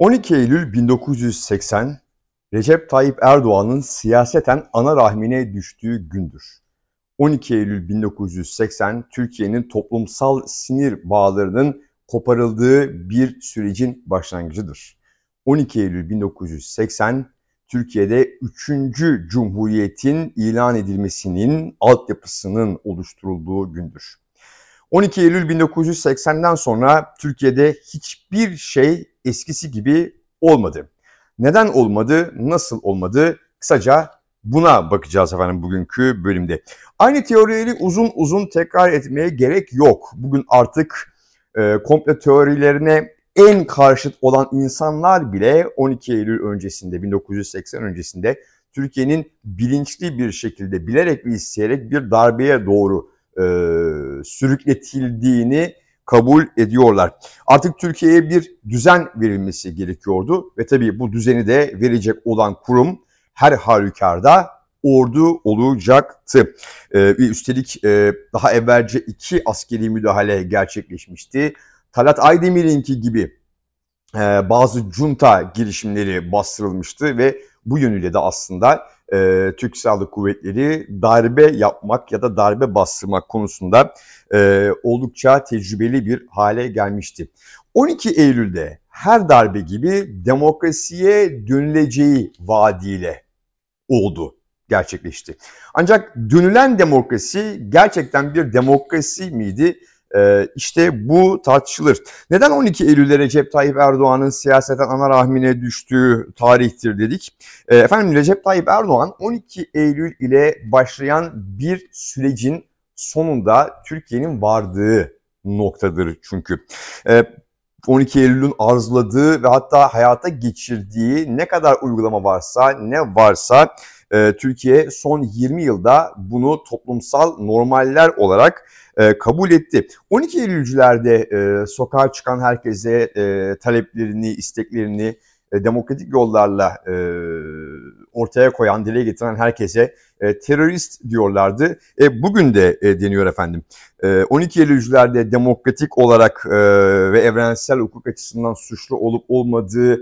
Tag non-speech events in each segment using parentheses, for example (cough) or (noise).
12 Eylül 1980 Recep Tayyip Erdoğan'ın siyaseten ana rahmine düştüğü gündür. 12 Eylül 1980 Türkiye'nin toplumsal sinir bağlarının koparıldığı bir sürecin başlangıcıdır. 12 Eylül 1980 Türkiye'de 3. Cumhuriyet'in ilan edilmesinin altyapısının oluşturulduğu gündür. 12 Eylül 1980'den sonra Türkiye'de hiçbir şey eskisi gibi olmadı. Neden olmadı, nasıl olmadı? Kısaca buna bakacağız efendim bugünkü bölümde. Aynı teorileri uzun uzun tekrar etmeye gerek yok. Bugün artık e, komplo teorilerine en karşıt olan insanlar bile 12 Eylül öncesinde, 1980 öncesinde Türkiye'nin bilinçli bir şekilde bilerek ve isteyerek bir darbeye doğru e, sürükletildiğini kabul ediyorlar. Artık Türkiye'ye bir düzen verilmesi gerekiyordu ve tabii bu düzeni de verecek olan kurum her halükarda ordu olacaktı. Ee, üstelik e, daha evvelce iki askeri müdahale gerçekleşmişti. Talat Aydemir'inki gibi e, bazı junta girişimleri bastırılmıştı ve bu yönüyle de aslında e, Türk Silahlı Kuvvetleri darbe yapmak ya da darbe bastırmak konusunda e, oldukça tecrübeli bir hale gelmişti. 12 Eylül'de her darbe gibi demokrasiye dönüleceği vaadiyle oldu gerçekleşti. Ancak dönülen demokrasi gerçekten bir demokrasi miydi? Ee, işte bu tartışılır. Neden 12 Eylül'de Recep Tayyip Erdoğan'ın siyaseten ana rahmine düştüğü tarihtir dedik. Ee, efendim Recep Tayyip Erdoğan 12 Eylül ile başlayan bir sürecin sonunda Türkiye'nin vardığı noktadır çünkü. Ee, 12 Eylül'ün arzuladığı ve hatta hayata geçirdiği ne kadar uygulama varsa, ne varsa e, Türkiye son 20 yılda bunu toplumsal normaller olarak e, kabul etti. 12 Eylülcülerde e, sokağa çıkan herkese e, taleplerini, isteklerini e, demokratik yollarla ortaya koyan, dile getiren herkese terörist diyorlardı. E, bugün de deniyor efendim. E, 12 Eylülcülerde demokratik olarak ve evrensel hukuk açısından suçlu olup olmadığı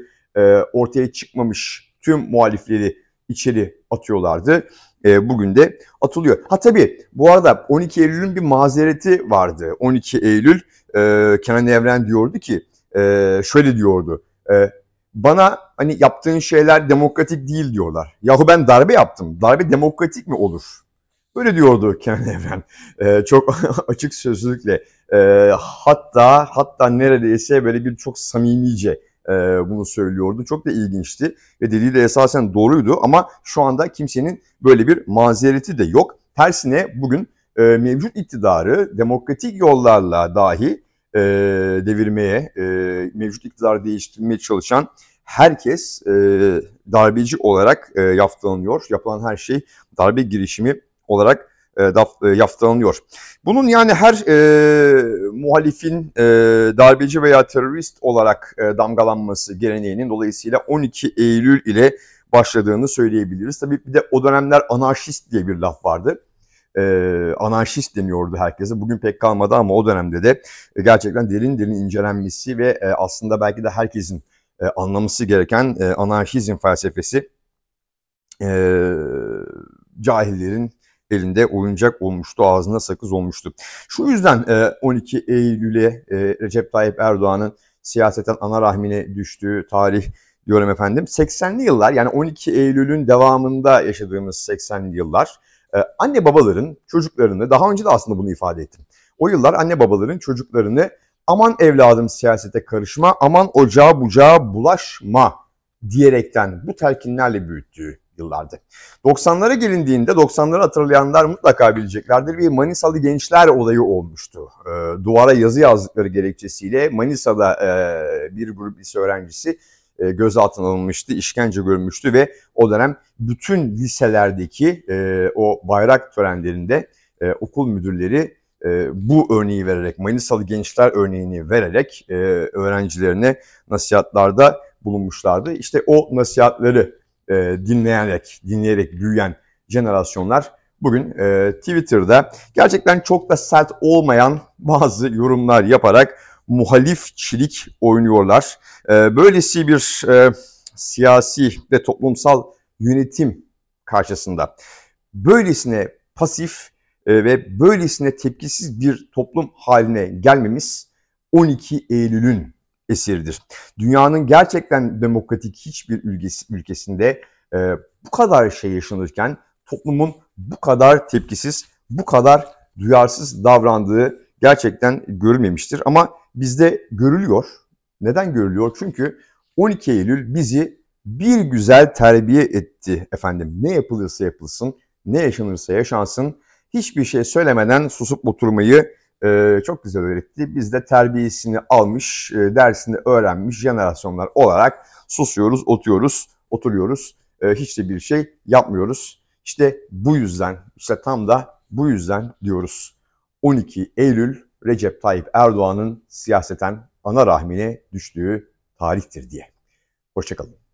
ortaya çıkmamış tüm muhalifleri içeri atıyorlardı. E, bugün de atılıyor. Ha tabii bu arada 12 Eylül'ün bir mazereti vardı. 12 Eylül e, Kenan Evren diyordu ki e, şöyle diyordu. E, bana hani yaptığın şeyler demokratik değil diyorlar. Yahu ben darbe yaptım. Darbe demokratik mi olur? Böyle diyordu (laughs) Kenan Evren. Ee, çok (laughs) açık sözlükle. Ee, hatta hatta neredeyse böyle bir çok samimice e, bunu söylüyordu. Çok da ilginçti ve dediği de esasen doğruydu ama şu anda kimsenin böyle bir mazereti de yok. Tersine bugün e, mevcut iktidarı demokratik yollarla dahi e, devirmeye, e, mevcut iktidarı değiştirmeye çalışan herkes e, darbeci olarak e, yaftalanıyor. Yapılan her şey darbe girişimi olarak yaftalanıyor. Bunun yani her e, muhalifin e, darbeci veya terörist olarak e, damgalanması geleneğinin dolayısıyla 12 Eylül ile başladığını söyleyebiliriz. Tabii bir de o dönemler anarşist diye bir laf vardı. E, anarşist deniyordu herkese. Bugün pek kalmadı ama o dönemde de e, gerçekten derin derin incelenmesi ve e, aslında belki de herkesin e, anlaması gereken e, anarşizm felsefesi e, cahillerin elinde oyuncak olmuştu, ağzına sakız olmuştu. Şu yüzden e, 12 Eylül'e e, Recep Tayyip Erdoğan'ın siyaseten ana rahmine düştüğü tarih diyorum efendim. 80'li yıllar yani 12 Eylül'ün devamında yaşadığımız 80'li yıllar e, anne babaların çocuklarını daha önce de aslında bunu ifade ettim. O yıllar anne babaların çocuklarını aman evladım siyasete karışma, aman ocağa bucağa bulaşma diyerekten bu telkinlerle büyüttüğü yıllardı. 90'lara gelindiğinde 90'ları hatırlayanlar mutlaka bileceklerdir. Bir Manisalı gençler olayı olmuştu. E, duvara yazı yazdıkları gerekçesiyle Manisa'da e, bir grup lise öğrencisi e, gözaltına alınmıştı, işkence görmüştü ve o dönem bütün liselerdeki e, o bayrak törenlerinde e, okul müdürleri e, bu örneği vererek, Manisalı gençler örneğini vererek e, öğrencilerine nasihatlarda bulunmuşlardı. İşte o nasihatleri e, dinleyerek, dinleyerek büyüyen jenerasyonlar bugün e, Twitter'da gerçekten çok da sert olmayan bazı yorumlar yaparak muhalifçilik oynuyorlar. E, böylesi bir siyasi ve toplumsal yönetim karşısında böylesine pasif e, ve böylesine tepkisiz bir toplum haline gelmemiz 12 Eylül'ün eseridir. Dünyanın gerçekten demokratik hiçbir ülkesi, ülkesinde e, bu kadar şey yaşanırken toplumun bu kadar tepkisiz, bu kadar duyarsız davrandığı gerçekten görülmemiştir. Ama bizde görülüyor. Neden görülüyor? Çünkü 12 Eylül bizi bir güzel terbiye etti efendim. Ne yapılırsa yapılsın, ne yaşanırsa yaşansın hiçbir şey söylemeden susup oturmayı e, çok güzel öğretti. Biz de terbiyesini almış, e, dersini öğrenmiş jenerasyonlar olarak susuyoruz, oturuyoruz, oturuyoruz. E, hiç de bir şey yapmıyoruz. İşte bu yüzden, işte tam da bu yüzden diyoruz. 12 Eylül Recep Tayyip Erdoğan'ın siyaseten ana rahmine düştüğü tarihtir diye. Hoşçakalın.